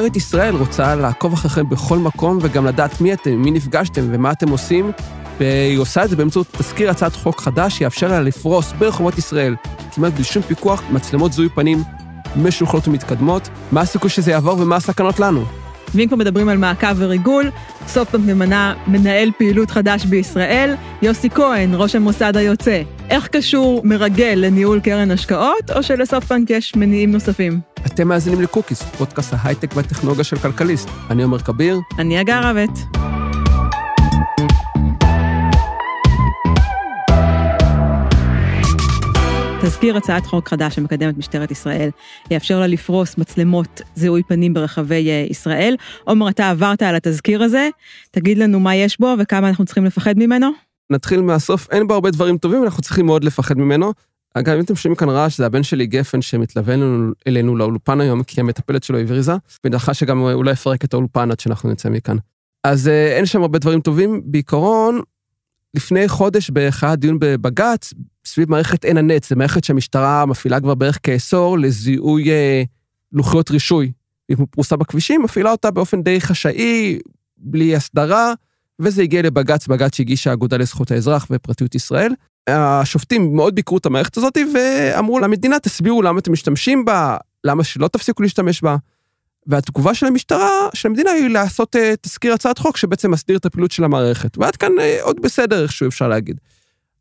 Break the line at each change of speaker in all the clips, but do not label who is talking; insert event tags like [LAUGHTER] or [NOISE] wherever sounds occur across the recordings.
משטרת ישראל רוצה לעקוב אחריכם בכל מקום וגם לדעת מי אתם, מי נפגשתם ומה אתם עושים, והיא עושה את זה באמצעות תזכיר הצעת חוק חדש שיאפשר לה לפרוס ברחובות ישראל, כמעט בלי שום פיקוח, מצלמות זיהוי פנים משולחות ומתקדמות. מה הסיכוי שזה יעבור ומה הסכנות לנו?
ואם כבר מדברים על מעקב וריגול, סופטבנק ממנה מנהל פעילות חדש בישראל, יוסי כהן, ראש המוסד היוצא. איך קשור מרגל לניהול קרן השקעות, או שלסופטבנק יש מניעים נוספים?
אתם מאזינים לקוקיס, פודקאסט ההייטק והטכנולוגיה של כלכליסט. אני עומר כביר.
אני הגר רבת. תזכיר הצעת חוק חדש שמקדמת משטרת ישראל, יאפשר לה לפרוס מצלמות זיהוי פנים ברחבי אה, ישראל. עומר, אתה עברת על התזכיר הזה, תגיד לנו מה יש בו וכמה אנחנו צריכים לפחד ממנו.
נתחיל מהסוף, אין בו הרבה דברים טובים, אנחנו צריכים מאוד לפחד ממנו. אגב, אם אתם שומעים כאן רעש, זה הבן שלי גפן שמתלווה אלינו, לאולפן היום, כי המטפלת שלו הבריזה, ודחה שגם אולי יפרק את האולפן עד שאנחנו נצא מכאן. אז אה, אין שם הרבה דברים טובים. בעיקרון, לפני חודש באחד דיון בבג"ץ, סביב מערכת עין הנץ, זו מערכת שהמשטרה מפעילה כבר בערך כעשור לזיהוי אה, לוחיות רישוי. היא פרוסה בכבישים, מפעילה אותה באופן די חשאי, בלי הסדרה, וזה הגיע לבג"ץ, בג"ץ שהגישה האגודה לזכות האזרח ופרטיות ישראל. השופטים מאוד ביקרו את המערכת הזאת ואמרו למדינה, תסבירו למה אתם משתמשים בה, למה שלא תפסיקו להשתמש בה. והתגובה של המשטרה, של המדינה, היא לעשות uh, תזכיר הצעת חוק שבעצם מסדיר את הפעילות של המערכת. ועד כאן uh, עוד בסדר, איכשהו אפשר להגיד.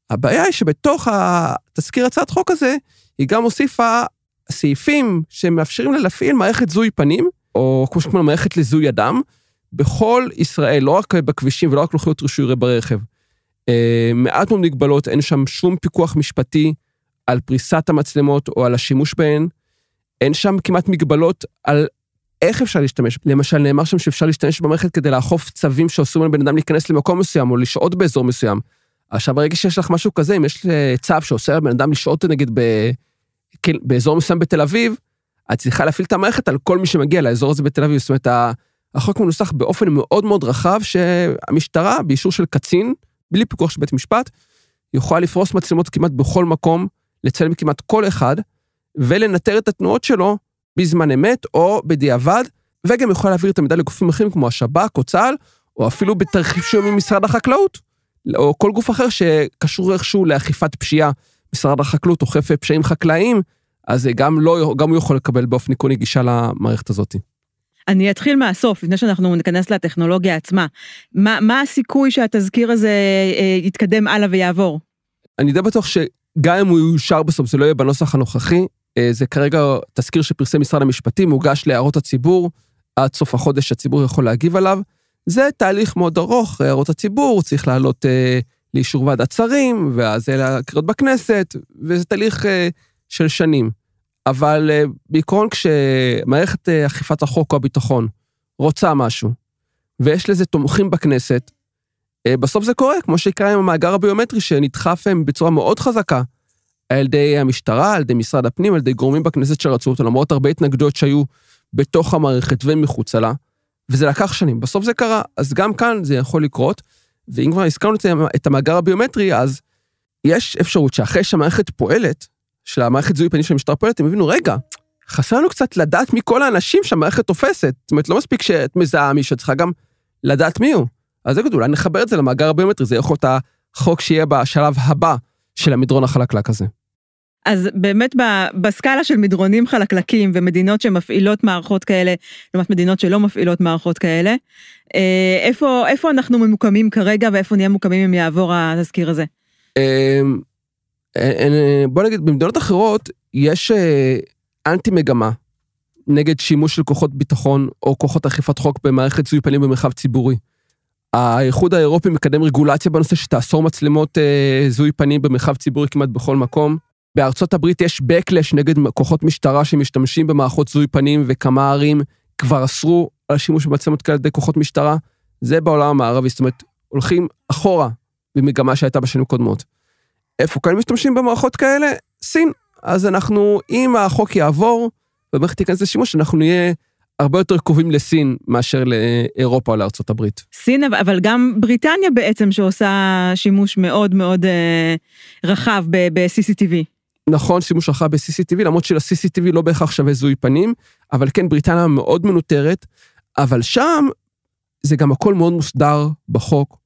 הבעיה היא שבתוך התזכיר הצעת חוק הזה, היא גם הוסיפה סעיפים שמאפשרים לה להפעיל מערכת זיהוי פנים, או כמו שקוראים מערכת לזיהוי אדם, בכל ישראל, לא רק בכבישים ולא רק לוחיות רישוי ברכב. Uh, מעט מאוד מגבלות, אין שם שום פיקוח משפטי על פריסת המצלמות או על השימוש בהן. אין שם כמעט מגבלות על איך אפשר להשתמש? למשל, נאמר שם שאפשר להשתמש במערכת כדי לאכוף צווים שאוסרים על בן אדם להיכנס למקום מסוים או לשהות באזור מסוים. עכשיו, ברגע שיש לך משהו כזה, אם יש צו שאוסר על בן אדם לשהות נגיד ב... כן, באזור מסוים בתל אביב, את צריכה להפעיל את המערכת על כל מי שמגיע לאזור הזה בתל אביב. זאת אומרת, החוק מנוסח באופן מאוד מאוד רחב, שהמשטרה, באישור של קצין, בלי פיקוח של בית משפט, יכולה לפרוס מצלמות כמעט בכל מקום, לצלם כמעט כל אחד, ולנטר את התנועות שלו בזמן אמת או בדיעבד, וגם יכול להעביר את המידע לגופים אחרים כמו השב"כ או צה"ל, או אפילו בתרחיב שהוא ממשרד החקלאות, או כל גוף אחר שקשור איכשהו לאכיפת פשיעה. משרד החקלאות אוכף פשעים חקלאיים, אז גם, לא, גם הוא יכול לקבל באופן עקרוני גישה למערכת הזאת.
אני אתחיל מהסוף, לפני שאנחנו ניכנס לטכנולוגיה עצמה. מה, מה הסיכוי שהתזכיר הזה אה, יתקדם הלאה ויעבור?
אני די בטוח שגם אם הוא יאושר בסוף, זה לא יהיה בנוסח הנוכחי, אה, זה כרגע תזכיר שפרסם משרד המשפטים, מוגש להערות הציבור, עד סוף החודש הציבור יכול להגיב עליו. זה תהליך מאוד ארוך, הערות הציבור, צריך לעלות אה, לאישור ועדת שרים, ואז אלה הקריאות בכנסת, וזה תהליך אה, של שנים. אבל אה, בעיקרון כשמערכת אה, אכיפת החוק או הביטחון רוצה משהו, ויש לזה תומכים בכנסת, אה, בסוף זה קורה, כמו שקרה עם המאגר הביומטרי שנדחף בצורה מאוד חזקה. על ידי המשטרה, על ידי משרד הפנים, על ידי גורמים בכנסת שרצו אותו, למרות הרבה התנגדויות שהיו בתוך המערכת ומחוצה לה, וזה לקח שנים. בסוף זה קרה, אז גם כאן זה יכול לקרות, ואם כבר הזכרנו את המאגר הביומטרי, אז יש אפשרות שאחרי שהמערכת פועלת, של המערכת זיהוי פנים של המשטרה פועלת, הם הבינו, רגע, חסר לנו קצת לדעת מי כל האנשים שהמערכת תופסת. זאת אומרת, לא מספיק שאת מזהה מישהו, צריכה גם לדעת מי הוא. אז זה אולי נחבר את זה למאגר הביומטרי, זה יכול להיות החוק שיהיה בשלב הבא של המדרון החלקלק הזה.
אז באמת בסקאלה של מדרונים חלקלקים ומדינות שמפעילות מערכות כאלה, לעומת מדינות שלא מפעילות מערכות כאלה, אה, איפה, איפה אנחנו ממוקמים כרגע ואיפה נהיה מוקמים אם יעבור התזכיר הזה?
אמ, אה, בוא נגיד, במדינות אחרות יש אה, אנטי מגמה נגד שימוש של כוחות ביטחון או כוחות אכיפת חוק במערכת זיהוי פנים במרחב ציבורי. האיחוד האירופי מקדם רגולציה בנושא שתאסור מצלמות זיהוי פנים במרחב ציבורי כמעט בכל מקום. בארצות הברית יש backlash נגד כוחות משטרה שמשתמשים במערכות זיהוי פנים, וכמה ערים כבר אסרו על שימוש במצלמות כאלה על ידי כוחות משטרה. זה בעולם המערבי, זאת אומרת, הולכים אחורה במגמה שהייתה בשנים קודמות. איפה כאן משתמשים במערכות כאלה? סין. אז אנחנו, אם החוק יעבור, ובאמת תיכנס לשימוש, אנחנו נהיה הרבה יותר קרובים לסין מאשר לאירופה או לארצות הברית.
סין, אבל גם בריטניה בעצם שעושה שימוש מאוד מאוד אה, רחב ב-CCTV.
נכון, שימוש רחב ב-CCTV, למרות של-CCTV לא בהכרח שווה זיהוי פנים, אבל כן, בריטניה מאוד מנוטרת, אבל שם זה גם הכל מאוד מוסדר בחוק.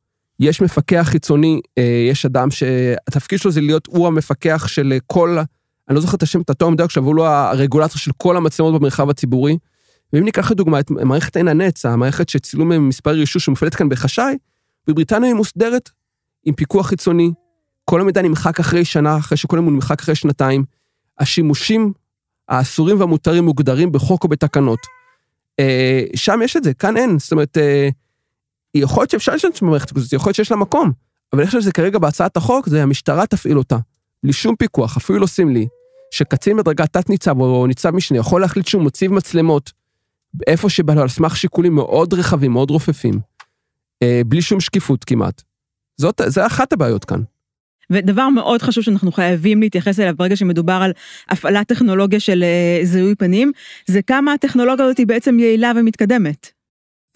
יש מפקח חיצוני, אה, יש אדם שהתפקיד שלו זה להיות, הוא המפקח של כל, אני לא זוכר את השם, את התואר המדויק שלו, אבל הוא הרגולטור של כל המצלמות במרחב הציבורי. ואם ניקח לדוגמה את מערכת עין הנץ, המערכת שצילום מספר רישוי שמופעלת כאן בחשאי, בבריטניה היא מוסדרת עם פיקוח חיצוני, כל המידע נמחק אחרי שנה, אחרי שכל המידע נמחק אחרי שנתיים. השימושים האסורים והמותרים מוגדרים בחוק או בתקנות. אה, שם יש את זה, כאן אין. זאת אומרת, אה, יכול להיות שאפשר לשנות במערכת כזאת, יכול להיות שיש לה מקום, אבל אני חושב שזה כרגע בהצעת החוק, זה המשטרה תפעיל אותה. בלי שום פיקוח, אפילו לא סמלי, שקצין בדרגת תת-ניצב או ניצב משנה יכול להחליט שהוא מציב מצלמות איפה שבא לו, על סמך שיקולים מאוד רחבים, מאוד רופפים, אה, בלי שום שקיפות כמעט. זאת, זה אחת הבעיות כאן.
ודבר מאוד חשוב שאנחנו חייבים להתייחס אליו ברגע שמדובר על הפעלת טכנולוגיה של אה, זיהוי פנים, זה כמה הטכנולוגיה הזאת היא בעצם יעילה ומתקדמת.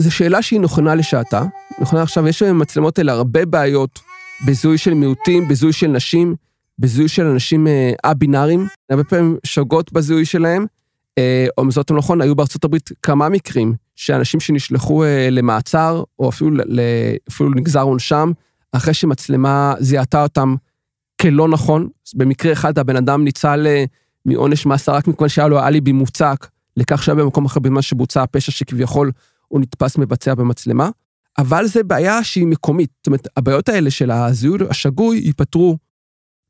זו שאלה שהיא נכונה לשעתה. נכונה עכשיו, יש במצלמות האלה הרבה בעיות בזיהוי של מיעוטים, בזיהוי של נשים, בזיהוי של אנשים א-בינאריים, אה, הרבה פעמים שוגות בזיהוי שלהם. אה, או זאת נכון, היו בארצות הברית כמה מקרים שאנשים שנשלחו אה, למעצר, או אפילו, אפילו נגזר עונשם, אחרי שמצלמה זיהתה אותם כלא נכון. במקרה אחד הבן אדם ניצל מעונש מאסר רק מכיוון שהיה לו אליבי מוצק לכך שהיה במקום אחר בזמן שבוצע הפשע שכביכול הוא נתפס מבצע במצלמה. אבל זה בעיה שהיא מקומית. זאת אומרת, הבעיות האלה של הזיהוי השגוי ייפתרו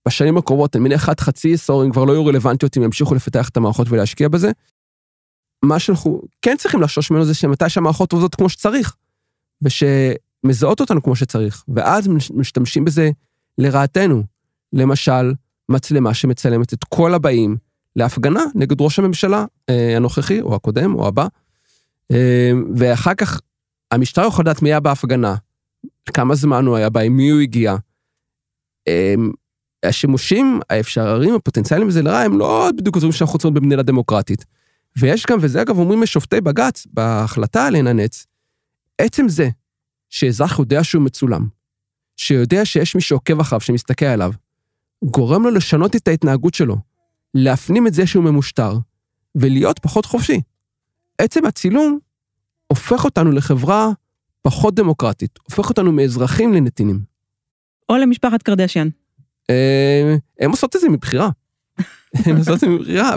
בשנים הקרובות, אני מניח עד חצי עשור, הם כבר לא יהיו רלוונטיות אם ימשיכו לפתח את המערכות ולהשקיע בזה. מה שאנחנו כן צריכים לחשוש ממנו זה שמתי שהמערכות עובדות כמו שצריך, ושמזהות אותנו כמו שצריך, ואז משתמשים בזה לרעתנו. למשל, מצלמה שמצלמת את כל הבאים להפגנה נגד ראש הממשלה אה, הנוכחי, או הקודם, או הבא, ואחר כך המשטרה יכולה לדעת מי היה בהפגנה, כמה זמן הוא היה בה, עם מי הוא הגיע. אה, השימושים האפשריים, הפוטנציאליים בזה לרע, הם לא בדיוק דברים שאנחנו רוצים במדינה דמוקרטית. ויש גם, וזה אגב אומרים לשופטי בג"ץ, בהחלטה על עין הנץ, עצם זה שאזרח יודע שהוא מצולם, שיודע שיש מי שעוקב אחריו, שמסתכל עליו, גורם לו לשנות את ההתנהגות שלו, להפנים את זה שהוא ממושטר, ולהיות פחות חופשי. עצם הצילום הופך אותנו לחברה פחות דמוקרטית, הופך אותנו מאזרחים לנתינים.
או למשפחת קרדשיאן.
אה, הן עושות את זה מבחירה. [LAUGHS] הן עושות את זה מבחירה.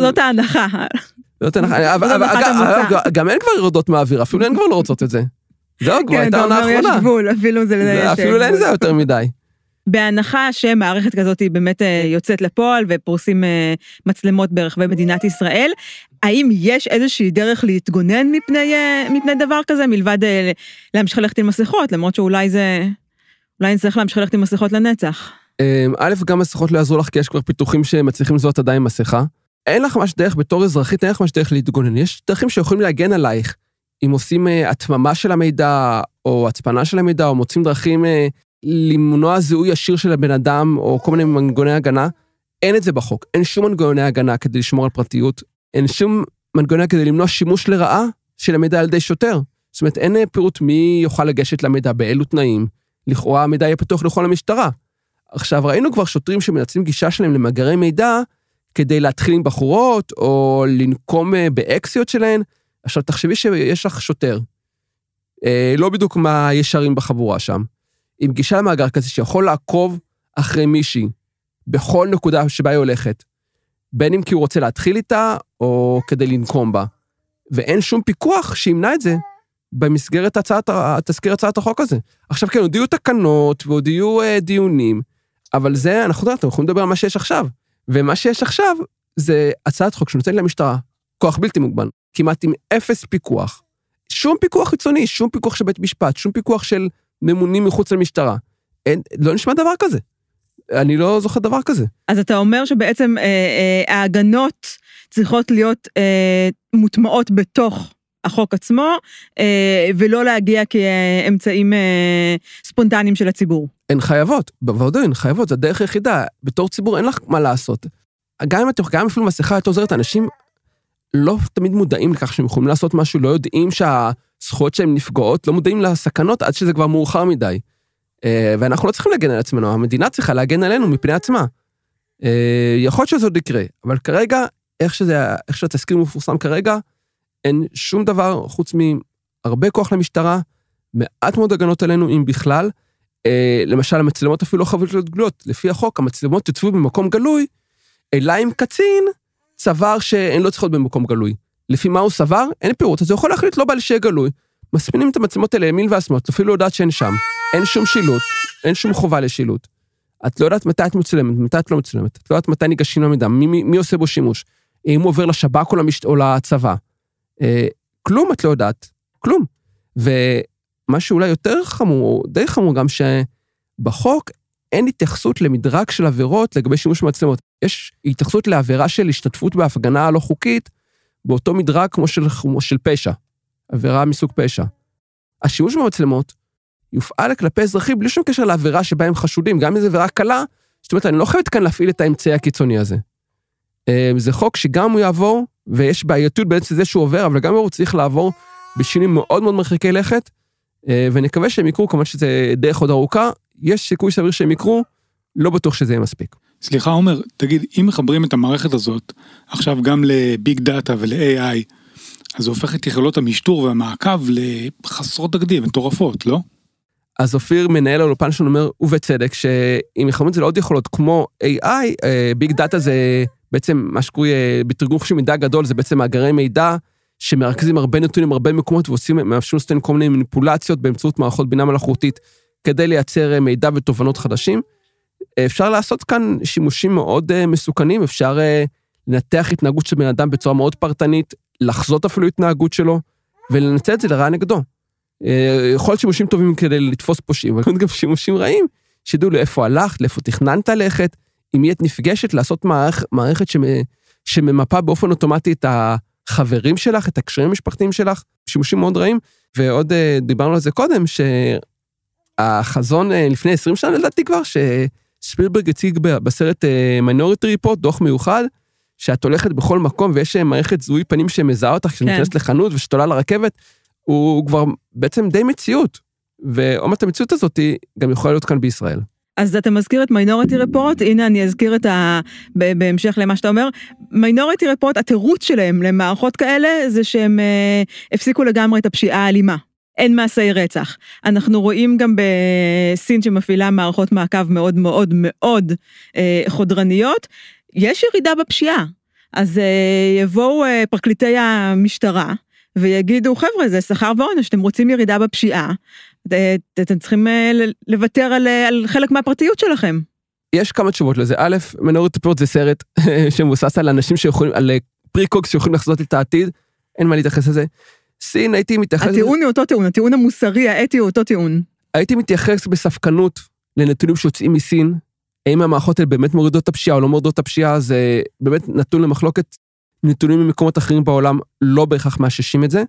זאת ההנחה.
זאת ההנחה, גם הן כבר יורדות מהאוויר, אפילו הן כבר לא רוצות את זה. זהו, כבר הייתה עונה אחרונה.
כן, אתה אומר יש גבול, אפילו זה...
אפילו להן זה יותר מדי.
בהנחה שמערכת כזאת היא באמת אה, יוצאת לפועל ופורסים אה, מצלמות ברחבי מדינת ישראל, האם יש איזושהי דרך להתגונן מפני, מפני דבר כזה, מלבד להמשיך ללכת עם מסכות, למרות שאולי זה... אולי נצטרך להמשיך ללכת עם מסכות לנצח.
אמ, א', גם מסכות לא יעזרו לך, כי יש כבר פיתוחים שמצליחים לזהות עדיין מסכה. אין לך ממש דרך, בתור אזרחית, אין לך ממש דרך להתגונן. יש דרכים שיכולים להגן עלייך. אם עושים uh, התממה של המידע, או הצפנה של המידע, או מוצאים דרכים uh, למנוע זיהוי ישיר של הבן אדם, או כל מיני מנגוני הגנה, אין את זה בחוק. אין שום מנגוני הגנה כדי לשמור על פרטיות. אין שום מנגוני כדי למנוע שימוש לרעה של המידע על ידי שוטר. זאת אומרת, אין פירוט מי יוכל לגשת למידע, באילו תנאים. לכאורה המידע יהיה פתוח לכל המשטרה. עכשיו, ראינו כבר שוטרים שמנצלים גישה שלהם למאגרי מידע כדי להתחיל עם בחורות, או לנקום אה, באקסיות שלהן. עכשיו, תחשבי שיש לך שוטר, אה, לא בדיוק מה ישרים בחבורה שם, עם גישה למאגר כזה שיכול לעקוב אחרי מישהי בכל נקודה שבה היא הולכת, בין אם כי הוא רוצה להתחיל איתה, או כדי לנקום בה. ואין שום פיקוח שימנע את זה במסגרת הצעת, תזכיר הצעת החוק הזה. עכשיו כן, עוד יהיו תקנות ועוד יהיו אה, דיונים, אבל זה, אנחנו יודעים, אתם יכולים לדבר על מה שיש עכשיו. ומה שיש עכשיו זה הצעת חוק שנותנת למשטרה כוח בלתי מוגבל, כמעט עם אפס פיקוח. שום פיקוח חיצוני, שום פיקוח של בית משפט, שום פיקוח של ממונים מחוץ למשטרה. אין, לא נשמע דבר כזה. אני לא זוכר דבר כזה.
אז אתה אומר שבעצם אה, אה, ההגנות צריכות להיות אה, מוטמעות בתוך החוק עצמו, אה, ולא להגיע כאמצעים אה, ספונטניים של הציבור.
הן חייבות, בוודאי הן חייבות, זו הדרך היחידה. בתור ציבור אין לך מה לעשות. גם אם, גם אפילו מסכה יותר עוזרת, אנשים לא תמיד מודעים לכך שהם יכולים לעשות משהו, לא יודעים שהזכויות שלהם נפגעות, לא מודעים לסכנות עד שזה כבר מאוחר מדי. אה, ואנחנו לא צריכים להגן על עצמנו, המדינה צריכה להגן עלינו מפני עצמה. אה, יכול להיות שזה עוד יקרה, אבל כרגע, איך, שזה, איך שהתזכיר מפורסם כרגע, אין שום דבר חוץ מהרבה כוח למשטרה, מעט מאוד הגנות עלינו, אם בכלל. אה, למשל, המצלמות אפילו לא חייבות להיות גלויות. לפי החוק, המצלמות יוצבו במקום גלוי, אלא אם קצין סבר שהן לא צריכות במקום גלוי. לפי מה הוא סבר, אין פירוט, אז הוא יכול להחליט לא בא לי שיהיה גלוי. מספינים את המצלמות האלה ימין והשמאל, את אפילו יודעת שהן שם. אין שום שילוט, אין שום חובה לשילוט. את לא יודעת מתי את מצולמת, מתי את לא מצולמת. את לא יודעת מתי ניגשים למידע, מי, מי, מי עושה בו שימוש. אם הוא עובר לשב"כ או, למש... או לצבא. אה, כלום את לא יודעת, כלום. ומה שאולי יותר חמור, די חמור גם, שבחוק אין התייחסות למדרג של עבירות לגבי שימוש במצלמות. יש התייחסות לעבירה של השתתפות בהפגנה לא חוקית, באותו מדרג כמו של, כמו של פשע, עבירה מסוג פשע. השימוש במצלמות יופעל כלפי אזרחים בלי שום קשר לעבירה שבה הם חשודים, גם אם זו עבירה קלה, זאת אומרת, אני לא חייבת כאן להפעיל את האמצעי הקיצוני הזה. אה, זה חוק שגם הוא יעבור, ויש בעייתות בעצם זה שהוא עובר, אבל גם הוא צריך לעבור בשינויים מאוד מאוד מרחיקי לכת, אה, ונקווה שהם יקרו, כמובן שזה דרך עוד ארוכה, יש סיכוי סביר שהם יקרו, לא בטוח שזה יהיה מספיק.
סליחה עומר, תגיד, אם מחברים את המערכת הזאת עכשיו גם ל big data ול-AI, אז זה הופך את יכולות המשטור והמעקב לחסרות תקדים, מטורפות, לא?
אז אופיר, מנהל האולפן שלנו, אומר, ובצדק, שאם ילחימו את זה לעוד יכולות כמו AI, big data זה בעצם מה שקוראים בתרגום של מידע גדול, זה בעצם מאגרי מידע שמרכזים הרבה נתונים, הרבה מקומות, ועושים, מאפשרים לעשות כל מיני מניפולציות באמצעות מערכות בינה מלאכותית, כדי לייצר אה, מידע ותובנות חדשים. אפשר לעשות כאן שימושים מאוד אה, מסוכנים, אפשר אה, לנתח התנהגות של בן אדם בצורה מאוד פרטנית, לחזות אפילו התנהגות שלו, ולנצל את זה לרעה נגדו. יכול להיות שימושים טובים כדי לתפוס פושעים, אבל [LAUGHS] גם שימושים רעים, שידעו לאיפה הלכת, לאיפה תכננת ללכת, אם היא את נפגשת, לעשות מערכ, מערכת שממפה באופן אוטומטי את החברים שלך, את הקשרים המשפחתיים שלך, שימושים מאוד רעים. ועוד דיברנו על זה קודם, שהחזון לפני 20 שנה לדעתי כבר, שספילברג הציג בסרט מיינוריטי ריפורט, דוח מיוחד, שאת הולכת בכל מקום ויש מערכת זיהוי פנים שמזהה אותך כשאת כן. נכנסת לחנות ושאת עולה לרכבת, הוא כבר בעצם די מציאות. ועומד המציאות הזאת גם יכולה להיות כאן בישראל.
אז אתה מזכיר את מיינורטי רפורט, הנה אני אזכיר את ה... בהמשך למה שאתה אומר. מיינורטי רפורט, התירוץ שלהם למערכות כאלה זה שהם אה, הפסיקו לגמרי את הפשיעה האלימה. אין מעשי רצח. אנחנו רואים גם בסין שמפעילה מערכות מעקב מאוד מאוד מאוד אה, חודרניות, יש ירידה בפשיעה. אז אה, יבואו אה, פרקליטי המשטרה ויגידו, חבר'ה, זה שכר ועונש, אתם רוצים ירידה בפשיעה, אתם צריכים אה, לוותר על, אה, על חלק מהפרטיות שלכם.
יש כמה תשובות לזה. א', מנורת טיפות זה סרט [LAUGHS] שמבוסס על אנשים שיכולים, על precogs שיכולים לחזות את העתיד, אין מה להתייחס לזה. סין, הייתי מתייחס...
הטיעון הוא אותו טיעון, הטיעון המוסרי, האתי הוא אותו טיעון.
הייתי מתייחס בספקנות לנתונים שיוצאים מסין, האם המערכות האלה באמת מורידות את הפשיעה או לא מורידות את הפשיעה, זה באמת נתון למחלוקת. נתונים ממקומות אחרים בעולם לא בהכרח מאששים את זה.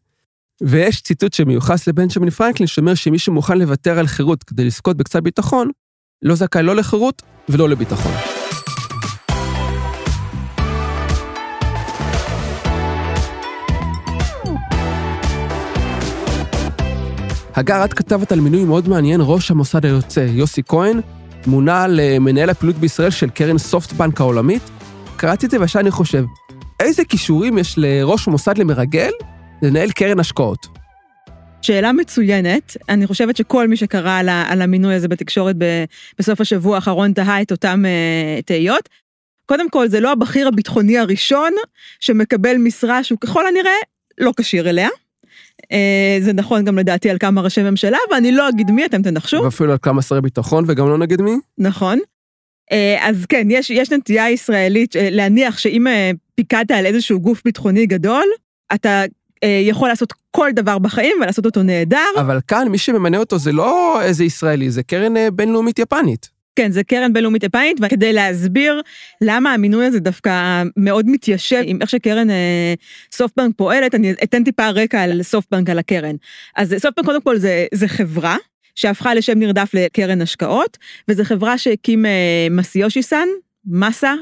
ויש ציטוט שמיוחס לבנג'מין פרנקלין, שאומר שמי שמוכן לוותר על חירות כדי לזכות בקצת ביטחון, לא זכאי לא לחירות ולא לביטחון. הגר, את כתבת על מינוי מאוד מעניין, ראש המוסד היוצא, יוסי כהן, מונה למנהל הפעילות בישראל של קרן סופטבנק העולמית. קראתי את זה ועכשיו אני חושב, איזה כישורים יש לראש מוסד למרגל לנהל קרן השקעות?
שאלה מצוינת, אני חושבת שכל מי שקרא על, על המינוי הזה בתקשורת ב, בסוף השבוע האחרון תהה את אותם uh, תהיות. קודם כל, זה לא הבכיר הביטחוני הראשון שמקבל משרה שהוא ככל הנראה לא כשיר אליה. Uh, זה נכון גם לדעתי על כמה ראשי ממשלה, ואני לא אגיד מי, אתם תנחשו.
ואפילו על כמה שרי ביטחון, וגם לא נגיד מי.
נכון. Uh, אז כן, יש, יש נטייה ישראלית להניח שאם פיקדת על איזשהו גוף ביטחוני גדול, אתה אה, יכול לעשות כל דבר בחיים ולעשות אותו נהדר.
אבל כאן מי שממנה אותו זה לא איזה ישראלי, זה קרן אה, בינלאומית יפנית.
כן, זה קרן בינלאומית יפנית, וכדי להסביר למה המינוי הזה דווקא מאוד מתיישב עם איך שקרן אה, סופטבנק פועלת, אני אתן טיפה רקע על סופטבנק, על הקרן. אז סופטבנק קודם כל זה, זה חברה. שהפכה לשם נרדף לקרן השקעות, וזו חברה שהקים אה, מסיושי סן, מסה, אה,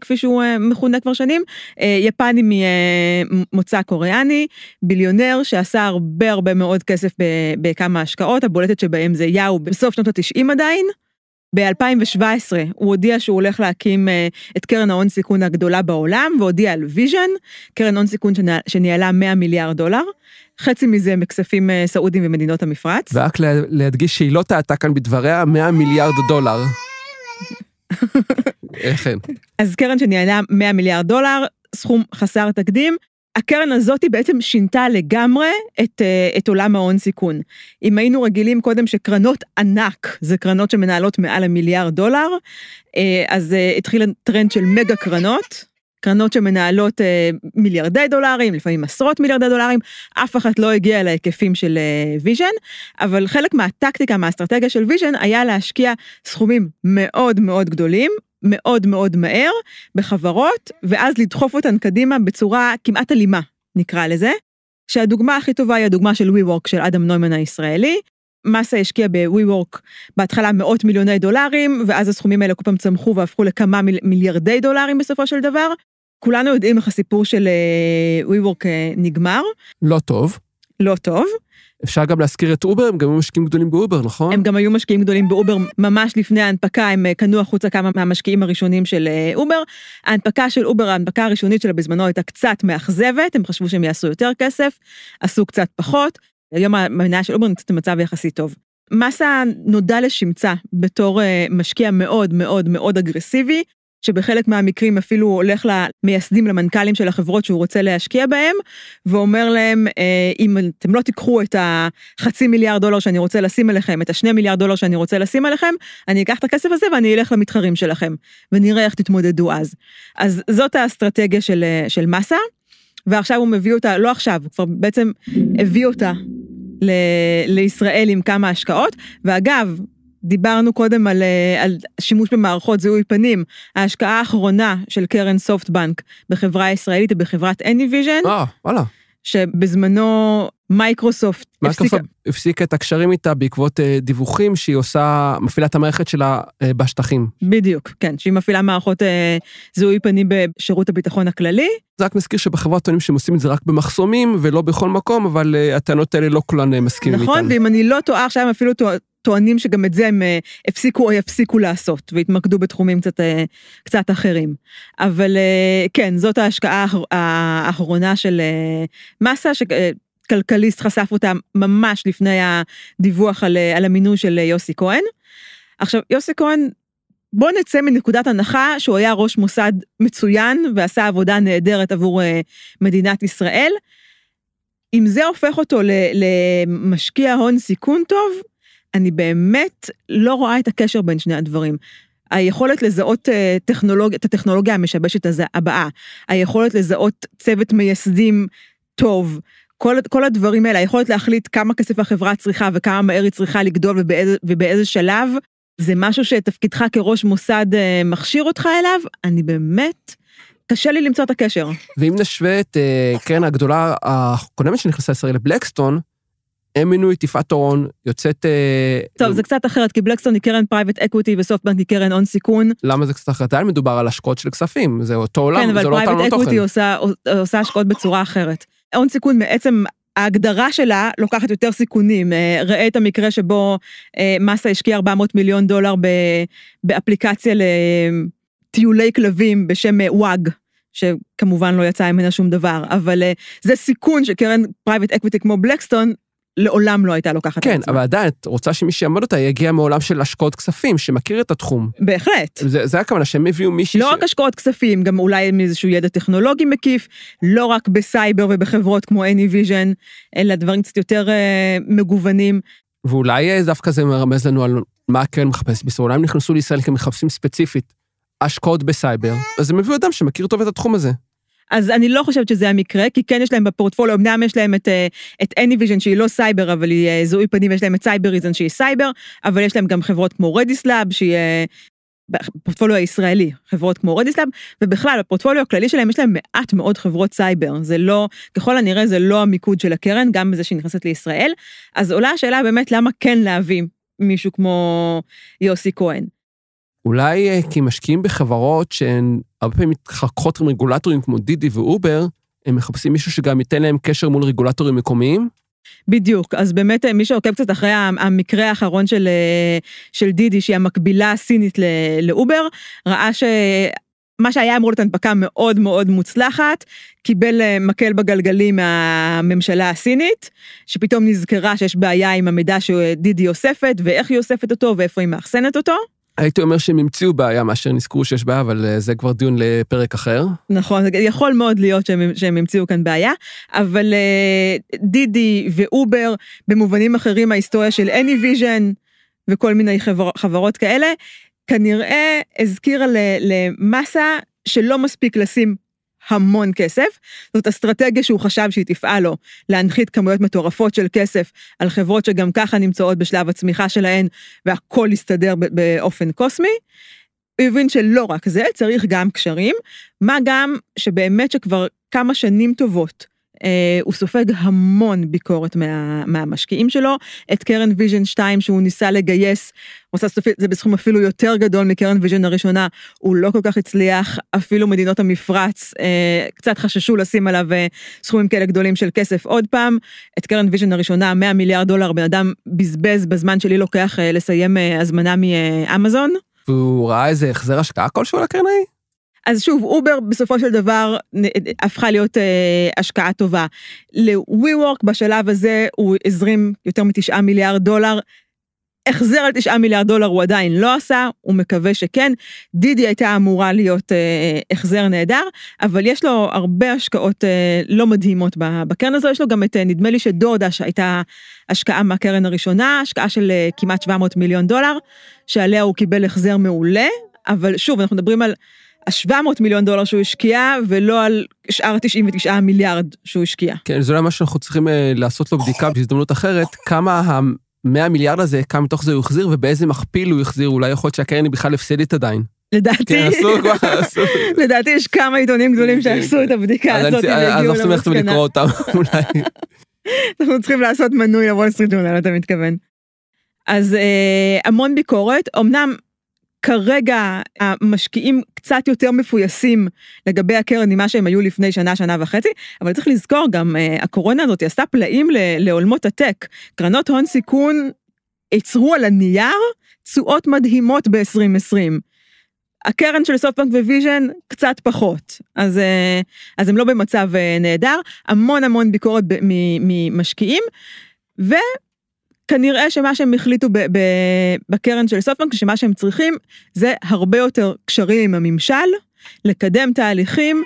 כפי שהוא אה, מכונה כבר שנים, אה, יפני ממוצא קוריאני, ביליונר שעשה הרבה הרבה מאוד כסף בכמה השקעות, הבולטת שבהם זה יאהו בסוף שנות התשעים עדיין. ב-2017 הוא הודיע שהוא הולך להקים אה, את קרן ההון סיכון הגדולה בעולם, והודיע על ויז'ן, קרן הון סיכון שניהלה 100 מיליארד דולר, חצי מזה מכספים אה, סעודים ומדינות המפרץ.
ורק להדגיש שהיא לא טעתה כאן בדבריה 100 מיליארד דולר. [LAUGHS] כן.
אז קרן שניהלה 100 מיליארד דולר, סכום חסר תקדים, הקרן הזאת בעצם שינתה לגמרי את, אה, את עולם ההון סיכון. אם היינו רגילים קודם שקרנות ענק, זה קרנות שמנהלות מעל המיליארד דולר, אה, אז אה, התחיל טרנד של מגה קרנות, קרנות שמנהלות מיליארדי דולרים, לפעמים עשרות מיליארדי דולרים, אף אחת לא הגיעה להיקפים של ויז'ן, אבל חלק מהטקטיקה, מהאסטרטגיה של ויז'ן, היה להשקיע סכומים מאוד מאוד גדולים, מאוד מאוד מהר בחברות, ואז לדחוף אותן קדימה בצורה כמעט אלימה, נקרא לזה. שהדוגמה הכי טובה היא הדוגמה של WeWork של אדם נוימן הישראלי. מסה השקיע ב-WeWork בהתחלה מאות מיליוני דולרים, ואז הסכומים האלה כל פעם צמחו והפכו לכמה מיל, מיליארדי דולרים בסופו של דבר. כולנו יודעים איך הסיפור של אה, WeWork אה, נגמר.
לא טוב.
לא טוב.
אפשר גם להזכיר את אובר, הם גם היו משקיעים גדולים באובר, נכון?
הם גם היו משקיעים גדולים באובר ממש לפני ההנפקה, הם אה, קנו החוצה כמה מהמשקיעים הראשונים של אה, אובר. ההנפקה של אובר, ההנפקה הראשונית שלה בזמנו הייתה קצת מאכזבת, הם חשבו שהם יעשו יותר כסף, עשו קצת פחות. היום המניה של אובר נמצאת במצב יחסית טוב. מסה נודע לשמצה בתור אה, משקיע מאוד מאוד מאוד אגרסיבי, שבחלק מהמקרים אפילו הולך למייסדים, למנכ"לים של החברות שהוא רוצה להשקיע בהם, ואומר להם, אה, אם אתם לא תיקחו את החצי מיליארד דולר שאני רוצה לשים עליכם, את השני מיליארד דולר שאני רוצה לשים עליכם, אני אקח את הכסף הזה ואני אלך למתחרים שלכם, ונראה איך תתמודדו אז. אז זאת האסטרטגיה של, אה, של מסה, ועכשיו הוא מביא אותה, לא עכשיו, הוא כבר בעצם הביא אותה לישראל עם כמה השקעות, ואגב, דיברנו קודם על, אה, על שימוש במערכות זיהוי פנים. ההשקעה האחרונה של קרן סופטבנק בחברה הישראלית היא בחברת AnyVision.
אה, וואלה.
שבזמנו מייקרוסופט
הפסיקה. הפסיקה את הקשרים איתה בעקבות uh, דיווחים שהיא עושה, מפעילה את המערכת שלה uh, בשטחים.
בדיוק, כן, שהיא מפעילה מערכות זיהוי פנים בשירות הביטחון הכללי.
זה רק מזכיר שבחברת טוענים שהם עושים את זה רק במחסומים ולא בכל מקום, אבל הטענות האלה לא כולן מסכימים
נכון, איתן. נכון, ואם אני לא טועה, עכשיו הם אפילו טוענים שגם את זה הם אה, הפסיקו או יפסיקו לעשות, והתמקדו בתחומים קצת, אה, קצת אחרים. אבל אה, כן, זאת ההשקעה האחרונה של מסה, שכלכליסט חשף אותה ממש לפני הדיווח על, על המינוי של יוסי כהן. עכשיו, יוסי כהן, בוא נצא מנקודת הנחה שהוא היה ראש מוסד מצוין ועשה עבודה נהדרת עבור מדינת ישראל. אם זה הופך אותו למשקיע הון סיכון טוב, אני באמת לא רואה את הקשר בין שני הדברים. היכולת לזהות אה, טכנולוג... את הטכנולוגיה המשבשת הבאה, היכולת לזהות צוות מייסדים טוב, כל, כל הדברים האלה, היכולת להחליט כמה כסף החברה צריכה וכמה מהר היא צריכה לגדול ובאיזה, ובאיזה שלב, זה משהו שתפקידך כראש מוסד אה, מכשיר אותך אליו, אני באמת, קשה לי למצוא את הקשר.
ואם נשווה את אה, קרן הגדולה הקודמת שנכנסה לישראל לבלקסטון, הם מינו את יפעת אורון, יוצאת... אה,
טוב, זה קצת אחרת, כי בלקסטון היא קרן private equity וסופטבנק היא קרן הון סיכון.
למה זה קצת אחרת? עדיין מדובר על השקעות של כספים, זה אותו עולם,
כן,
זה לא אותו עולם
תוכן. כן, אבל private equity עושה, השקעות בצורה אחרת. הון סיכון בעצם ההגדרה שלה לוקחת יותר סיכונים. אה, ראה את המקרה שבו אה, מסה השקיע 400 מיליון דולר באפליקציה לטיולי כלבים בשם Wag. שכמובן לא יצא ממנה שום דבר, אבל זה סיכון שקרן private equity כמו בלקסטון לעולם לא הייתה לוקחת
כן, אבל עדיין, את רוצה שמי שיעמוד אותה יגיע מעולם של השקעות כספים, שמכיר את התחום.
בהחלט.
זה, זה הכוונה, שהם הביאו מישהי
לא ש... רק השקעות כספים, גם אולי עם איזשהו ידע טכנולוגי מקיף, לא רק בסייבר ובחברות כמו AnyVision, אלא דברים קצת יותר אה, מגוונים.
ואולי אה, דווקא זה מרמז לנו על מה הקרן מחפש בישראל, אולי הם נכנסו לישראל כמחפשים ספציפית השקעות בסייבר, אז הם הביאו אדם שמכיר טוב את התחום הזה.
אז אני לא חושבת שזה המקרה, כי כן יש להם בפורטפוליו, אמנם יש להם את, אה, את AnyVision שהיא לא סייבר, אבל היא אה, זיהוי פנים, יש להם את Cybereason שהיא סייבר, אבל יש להם גם חברות כמו Redis Labs, שהיא אה, בפורטפוליו הישראלי, חברות כמו Redis Labs, ובכלל, בפורטפוליו הכללי שלהם יש להם מעט מאוד חברות סייבר, זה לא, ככל הנראה זה לא המיקוד של הקרן, גם בזה שהיא נכנסת לישראל, אז עולה השאלה באמת למה כן להביא מישהו כמו יוסי כהן.
אולי אה, כי משקיעים בחברות שהן הרבה פעמים מתחככות עם רגולטורים כמו דידי ואובר, הם מחפשים מישהו שגם ייתן להם קשר מול רגולטורים מקומיים?
בדיוק, אז באמת מי שעוקב קצת אחרי המקרה האחרון של, של דידי, שהיא המקבילה הסינית לאובר, ראה ש... מה שהיה אמור להיות הנפקה מאוד מאוד מוצלחת, קיבל מקל בגלגלים מהממשלה הסינית, שפתאום נזכרה שיש בעיה עם המידע שדידי אוספת, ואיך היא אוספת אותו, ואיפה היא מאחסנת אותו.
הייתי אומר שהם המציאו בעיה מאשר נזכרו שיש בעיה, אבל אה, זה כבר דיון לפרק אחר.
נכון, יכול מאוד להיות שהם, שהם המציאו כאן בעיה, אבל אה, דידי ואובר, במובנים אחרים ההיסטוריה של AnyVision וכל מיני חבר, חברות כאלה, כנראה הזכירה למסה שלא מספיק לשים המון כסף. זאת אסטרטגיה שהוא חשב שהיא תפעל לו, להנחית כמויות מטורפות של כסף על חברות שגם ככה נמצאות בשלב הצמיחה שלהן, והכל יסתדר באופן קוסמי. הוא הבין שלא רק זה, צריך גם קשרים, מה גם שבאמת שכבר כמה שנים טובות הוא סופג המון ביקורת מה, מהמשקיעים שלו. את קרן Vision 2 שהוא ניסה לגייס, הוא עשה סופית, זה בסכום אפילו יותר גדול מקרן Vision הראשונה, הוא לא כל כך הצליח, אפילו מדינות המפרץ אה, קצת חששו לשים עליו אה, סכומים כאלה גדולים של כסף עוד פעם. את קרן Vision הראשונה, 100 מיליארד דולר, בן אדם בזבז בזמן שלי לוקח לסיים הזמנה מאמזון.
והוא ראה איזה החזר השקעה כלשהו לקרן ההיא?
אז שוב, אובר בסופו של דבר הפכה להיות אה, השקעה טובה. ל-WeWork בשלב הזה הוא הזרים יותר מתשעה מיליארד דולר. החזר על תשעה מיליארד דולר הוא עדיין לא עשה, הוא מקווה שכן. דידי הייתה אמורה להיות אה, החזר נהדר, אבל יש לו הרבה השקעות אה, לא מדהימות בקרן הזו, יש לו גם את, אה, נדמה לי שדודה שהייתה השקעה מהקרן הראשונה, השקעה של אה, כמעט 700 מיליון דולר, שעליה הוא קיבל החזר מעולה, אבל שוב, אנחנו מדברים על ה-700 מיליון דולר שהוא השקיע, ולא על שאר ה-99 מיליארד שהוא השקיע.
כן, זה אולי מה שאנחנו צריכים אה, לעשות לו בדיקה בהזדמנות אחרת, כמה ה-100 מיליארד הזה, כמה מתוך זה הוא החזיר, ובאיזה מכפיל הוא החזיר, אולי יכול להיות שהקרן היא בכלל הפסדית עדיין.
לדעתי,
כן, עשו כבר, עשו. [LAUGHS]
לדעתי יש כמה עיתונים גדולים
כן,
שעשו
כן.
את הבדיקה הזאת,
אני- אז אנחנו צריכים ללכת ולקרוא אותם, [LAUGHS] אולי.
אנחנו צריכים לעשות מנוי לוול סטריט ג'ורנל, אתה מתכוון. אז אה, המון ביקורת, אמנם כרגע המשקיעים קצת יותר מפויסים לגבי הקרן ממה שהם היו לפני שנה, שנה וחצי, אבל צריך לזכור גם, אה, הקורונה הזאת עשתה פלאים לעולמות הטק. קרנות הון סיכון ייצרו על הנייר תשואות מדהימות ב-2020. הקרן של סופטבנק ו Vision קצת פחות, אז, אה, אז הם לא במצב אה, נהדר, המון המון ביקורת ב- מ- וכנראה שמה שהם החליטו ב- ב- בקרן של סופטבנק, שמה שהם צריכים זה הרבה יותר קשרים עם הממשל, לקדם תהליכים,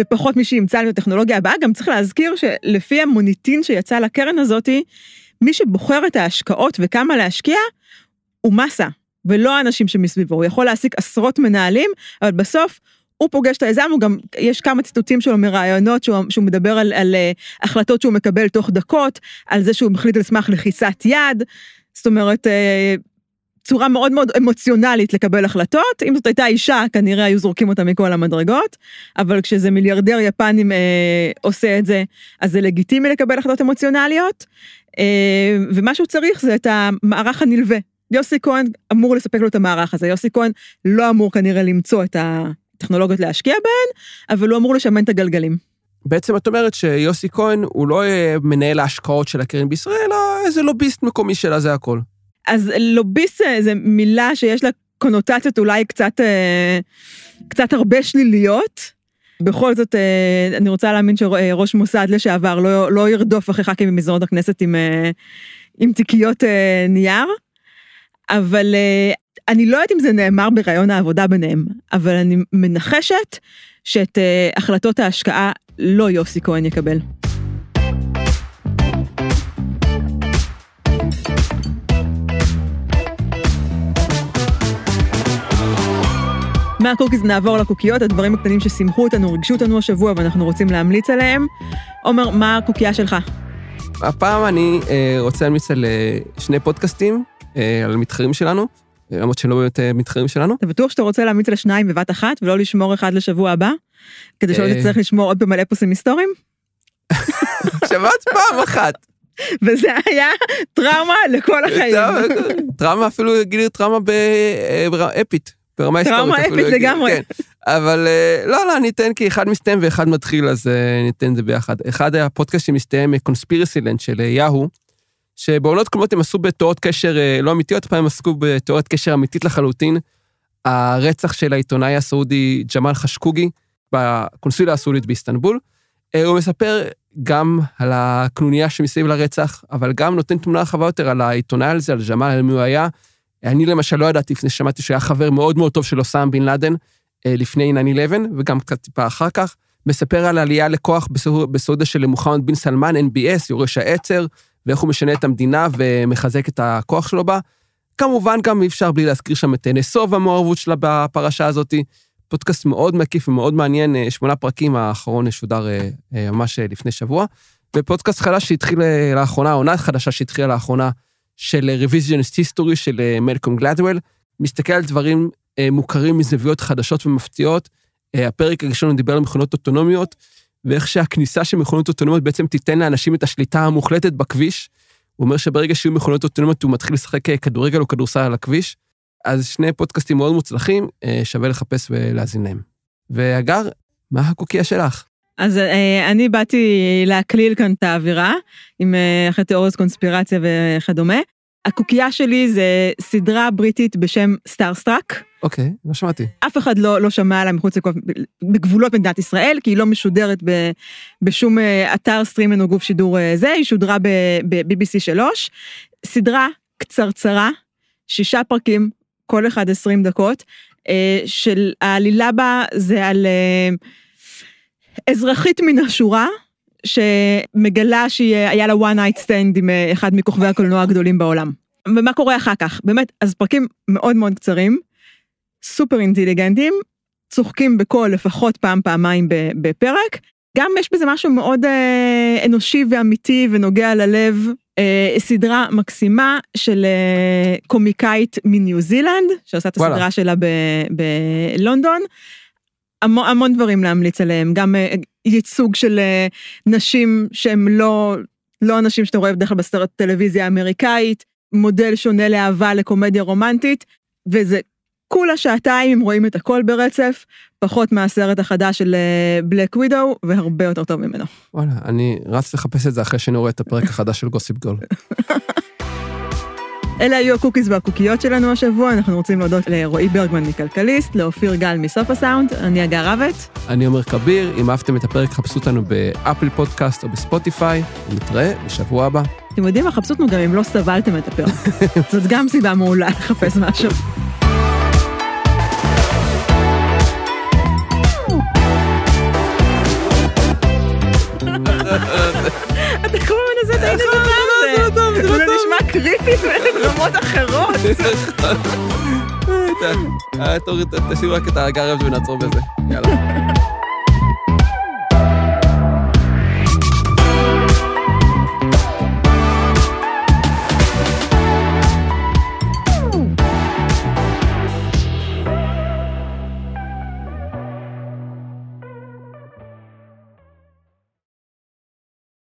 ופחות מי שימצא את הטכנולוגיה הבאה, גם צריך להזכיר שלפי המוניטין שיצא לקרן הזאתי, מי שבוחר את ההשקעות וכמה להשקיע, הוא מסה. ולא האנשים שמסביבו, הוא יכול להעסיק עשרות מנהלים, אבל בסוף הוא פוגש את היזם, הוא גם, יש כמה ציטוטים שלו מראיונות שהוא, שהוא מדבר על, על uh, החלטות שהוא מקבל תוך דקות, על זה שהוא מחליט על סמך לחיצת יד, זאת אומרת, uh, צורה מאוד מאוד אמוציונלית לקבל החלטות, אם זאת הייתה אישה, כנראה היו זורקים אותה מכל המדרגות, אבל כשזה מיליארדר יפנים אה, עושה את זה, אז זה לגיטימי לקבל החלטות אמוציונליות, אה, ומה שהוא צריך זה את המערך הנלווה. יוסי כהן אמור לספק לו את המערך הזה, יוסי כהן לא אמור כנראה למצוא את הטכנולוגיות להשקיע בהן, אבל הוא אמור לשמן את הגלגלים.
בעצם את אומרת שיוסי כהן הוא לא אה, מנהל ההשקעות של הקרן בישראל, אלא איזה לוביסט מקומי שלה, זה הכל.
אז לוביסט זה מילה שיש לה קונוטציות אולי קצת, אה, קצת הרבה שליליות. בכל זאת, אה, אני רוצה להאמין שראש מוסד לשעבר לא, לא ירדוף אחרי ח"כים במסדרונות הכנסת עם, אה, עם תיקיות אה, נייר, אבל אה, אני לא יודעת אם זה נאמר בראיון העבודה ביניהם, אבל אני מנחשת שאת אה, החלטות ההשקעה לא יוסי כהן יקבל. מהקוקיז נעבור לקוקיות, הדברים הקטנים ששימחו אותנו, ריגשו אותנו השבוע ואנחנו רוצים להמליץ עליהם. עומר, מה הקוקייה שלך?
הפעם אני אה, רוצה להמליץ על אה, שני פודקאסטים, על מתחרים שלנו, למרות שהם לא באמת אה, מתחרים שלנו.
אתה בטוח שאתה רוצה להמליץ על שניים בבת אחת ולא לשמור אחד לשבוע הבא? כדי שלא
אה.
תצטרך לשמור עוד פעם על אפוסים היסטוריים? [LAUGHS]
שמעת פעם אחת.
וזה היה טראומה לכל החיים.
טראומה אפילו גילי טראומה באפית. ברמה היסטורית.
טראומה אפית. לגמרי.
כן. אבל אה, לא, לא, אני אתן כי אחד מסתיים ואחד מתחיל, אז אה, ניתן את זה ביחד. אחד היה פודקאסט שמסתיים קונספירסי לנד של אה, יהו, שבעונות קודמות הם עשו בתיאוריות קשר אה, לא אמיתיות, הפעם הם עסקו בתיאוריות קשר אמיתית לחלוטין. הרצח של העיתונאי הסעודי ג'מאל חשקוגי בקונסוליה הסעודית באיסטנבול. אה, הוא מספר גם על הקנוניה שמסביב לרצח, אבל גם נותן תמונה רחבה יותר על העיתונאי הזה, על ג'מאל, על מי הוא היה. אני למשל לא ידעתי לפני ששמעתי שהוא היה חבר מאוד מאוד טוב של אוסאם בן לאדן אה, לפני 9-11, וגם קצת טיפה אחר כך. מספר על עלייה לכוח בסעו- בסעודיה של מוחמד בן סלמן, NBS, יורש העצר, ואיך הוא משנה את המדינה ומחזק את הכוח שלו בה. כמובן, גם אי אפשר בלי להזכיר שם את נסוב המעורבות שלה בפרשה הזאת. פודקאסט מאוד מקיף ומאוד מעניין, אה, שמונה פרקים, האחרון ישודר אה, אה, ממש לפני שבוע. ופודקאסט חדש שהתחיל לאחרונה, עונה חדשה שהתחילה לאחרונה, של רוויזיוניסט היסטורי של מלקום גלדוול, מסתכל על דברים מוכרים מזוויות חדשות ומפתיעות. הפרק הראשון דיבר על מכונות אוטונומיות, ואיך שהכניסה של מכונות אוטונומיות בעצם תיתן לאנשים את השליטה המוחלטת בכביש. הוא אומר שברגע שיהיו מכונות אוטונומיות הוא מתחיל לשחק אה, כדורגל או כדורסל על הכביש. אז שני פודקאסטים מאוד מוצלחים, אה, שווה לחפש ולהאזין להם. והגר, מה הקוקייה שלך?
אז אה, אני באתי להקליל כאן את האווירה, עם אחרי תיאוריות קונספירציה וכדומה. הקוקייה שלי זה סדרה בריטית בשם Starstruck.
אוקיי, לא שמעתי.
אף אחד לא, לא שמע עליה מחוץ לכל, בגבולות מדינת ישראל, כי היא לא משודרת ב, בשום אה, אתר סטרימן או גוף שידור אה, זה, היא שודרה ב-BBC 3. סדרה קצרצרה, שישה פרקים, כל אחד 20 דקות, אה, של העלילה בה זה על אזרחית מן השורה, שמגלה שהיה לה one night stand עם אה, אחד מכוכבי הקולנוע הגדולים בעולם. ומה קורה אחר כך? באמת, אז פרקים מאוד מאוד קצרים, סופר אינטליגנטים, צוחקים בקול לפחות פעם, פעמיים ב- בפרק. גם יש בזה משהו מאוד אה, אנושי ואמיתי ונוגע ללב. אה, סדרה מקסימה של אה, קומיקאית מניו זילנד, שעושה את
וואלה.
הסדרה שלה ב- בלונדון. המון, המון דברים להמליץ עליהם, גם אה, ייצוג של אה, נשים שהם לא, לא אנשים שאתה רואה בדרך כלל בסרט טלוויזיה האמריקאית, מודל שונה לאהבה לקומדיה רומנטית, וזה כולה שעתיים אם רואים את הכל ברצף, פחות מהסרט החדש של בלק ווידו, והרבה יותר טוב ממנו.
וואלה, אני רץ לחפש את זה אחרי שאני רואה את הפרק החדש של גוסיפ גול. [LAUGHS]
אלה היו הקוקיז והקוקיות שלנו השבוע, אנחנו רוצים להודות לרועי ברגמן מכלכליסט, לאופיר גל מסוף הסאונד, אני הגר רבט.
אני עומר כביר, אם אהבתם את הפרק, חפשו אותנו ב Apple Podcast או בספוטיפיי, נתראה בשבוע הבא.
אתם יודעים מה? חפשו אותנו גם אם לא סבלתם את הפרק. [LAUGHS] זאת גם סיבה מעולה לחפש משהו. [LAUGHS]
אה, תשאיר רק את הגרב ונעצור בזה. יאללה.